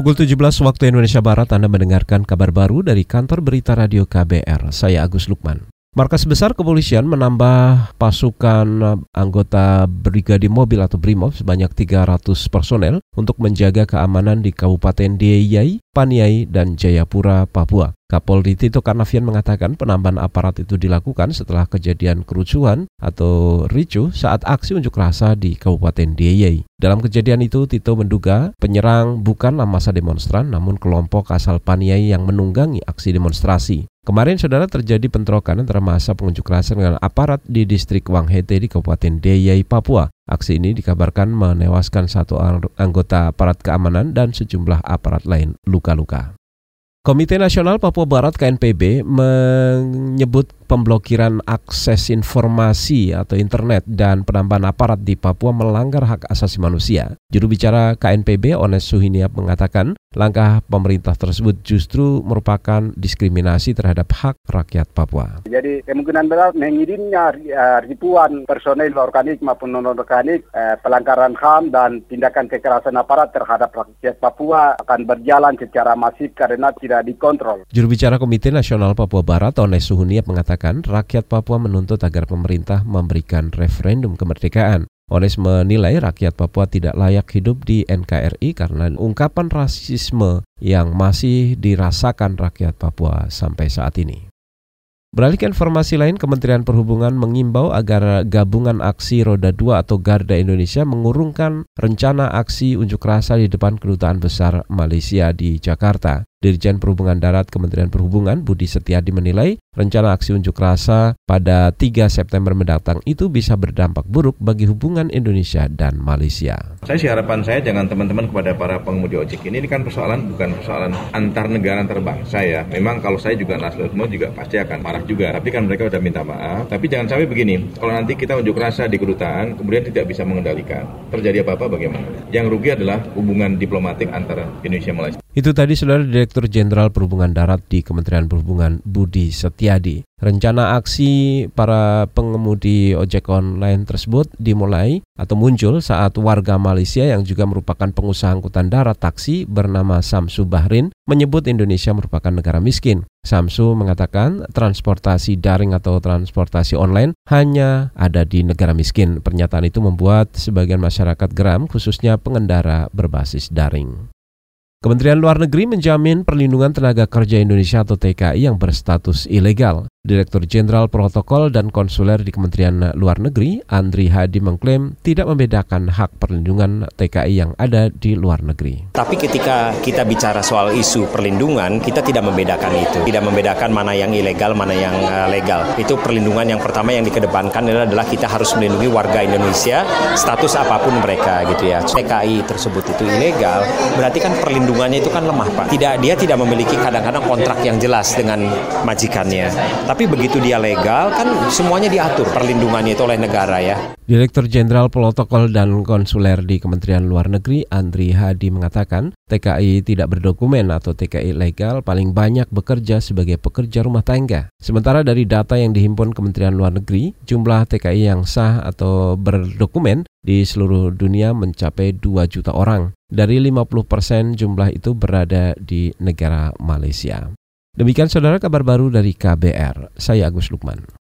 Pukul 17 waktu Indonesia Barat Anda mendengarkan kabar baru dari kantor berita radio KBR. Saya Agus Lukman. Markas Besar Kepolisian menambah pasukan anggota Brigade Mobil atau BRIMOB sebanyak 300 personel untuk menjaga keamanan di Kabupaten Dieyai, Paniai, dan Jayapura, Papua. Kapolri Tito Karnavian mengatakan penambahan aparat itu dilakukan setelah kejadian kerusuhan atau ricu saat aksi unjuk rasa di Kabupaten Dieyai. Dalam kejadian itu, Tito menduga penyerang bukanlah masa demonstran namun kelompok asal Paniai yang menunggangi aksi demonstrasi. Kemarin saudara terjadi bentrokan antara masa pengunjuk rasa dengan aparat di distrik Wanghete di Kabupaten Dieyai, Papua. Aksi ini dikabarkan menewaskan satu anggota aparat keamanan dan sejumlah aparat lain luka-luka. Komite Nasional Papua Barat KNPB menyebut pemblokiran akses informasi atau internet dan penambahan aparat di Papua melanggar hak asasi manusia. Juru bicara KNPB Ones Suhiniap mengatakan langkah pemerintah tersebut justru merupakan diskriminasi terhadap hak rakyat Papua. Jadi kemungkinan besar mengirimnya eh, ribuan personel organik maupun non-organik eh, pelanggaran HAM dan tindakan kekerasan aparat terhadap rakyat Papua akan berjalan secara masif karena tidak dikontrol. Juru bicara Komite Nasional Papua Barat Ones Suhiniap mengatakan mengatakan rakyat Papua menuntut agar pemerintah memberikan referendum kemerdekaan. Ones menilai rakyat Papua tidak layak hidup di NKRI karena ungkapan rasisme yang masih dirasakan rakyat Papua sampai saat ini. Beralih ke informasi lain, Kementerian Perhubungan mengimbau agar gabungan aksi Roda 2 atau Garda Indonesia mengurungkan rencana aksi unjuk rasa di depan Kedutaan Besar Malaysia di Jakarta. Dirjen Perhubungan Darat Kementerian Perhubungan Budi Setiadi menilai rencana aksi unjuk rasa pada 3 September mendatang itu bisa berdampak buruk bagi hubungan Indonesia dan Malaysia. Saya sih harapan saya jangan teman-teman kepada para pengemudi ojek ini, ini kan persoalan bukan persoalan antar negara antar bangsa ya. Memang kalau saya juga nasionalisme juga pasti akan marah juga. Tapi kan mereka sudah minta maaf. Tapi jangan sampai begini, kalau nanti kita unjuk rasa di kedutaan kemudian tidak bisa mengendalikan. Terjadi apa-apa bagaimana? Yang rugi adalah hubungan diplomatik antara Indonesia Malaysia. Itu tadi saudara Direktur Jenderal Perhubungan Darat di Kementerian Perhubungan Budi Setiadi. Rencana aksi para pengemudi ojek online tersebut dimulai atau muncul saat warga Malaysia yang juga merupakan pengusaha angkutan darat taksi bernama Samsu Bahrin menyebut Indonesia merupakan negara miskin. Samsu mengatakan transportasi daring atau transportasi online hanya ada di negara miskin. Pernyataan itu membuat sebagian masyarakat geram khususnya pengendara berbasis daring. Kementerian Luar Negeri menjamin perlindungan tenaga kerja Indonesia atau TKI yang berstatus ilegal. Direktur Jenderal Protokol dan Konsuler di Kementerian Luar Negeri, Andri Hadi mengklaim tidak membedakan hak perlindungan TKI yang ada di luar negeri. Tapi ketika kita bicara soal isu perlindungan, kita tidak membedakan itu. Tidak membedakan mana yang ilegal, mana yang eh, legal. Itu perlindungan yang pertama yang dikedepankan adalah kita harus melindungi warga Indonesia, status apa pun mereka gitu ya. TKI tersebut itu ilegal, berarti kan perlindungannya itu kan lemah Pak. Tidak dia tidak memiliki kadang-kadang kontrak yang jelas dengan majikannya tapi begitu dia legal kan semuanya diatur perlindungannya itu oleh negara ya. Direktur Jenderal Protokol dan Konsuler di Kementerian Luar Negeri Andri Hadi mengatakan TKI tidak berdokumen atau TKI legal paling banyak bekerja sebagai pekerja rumah tangga. Sementara dari data yang dihimpun Kementerian Luar Negeri, jumlah TKI yang sah atau berdokumen di seluruh dunia mencapai 2 juta orang. Dari 50 persen jumlah itu berada di negara Malaysia. Demikian saudara kabar baru dari KBR. Saya Agus Lukman.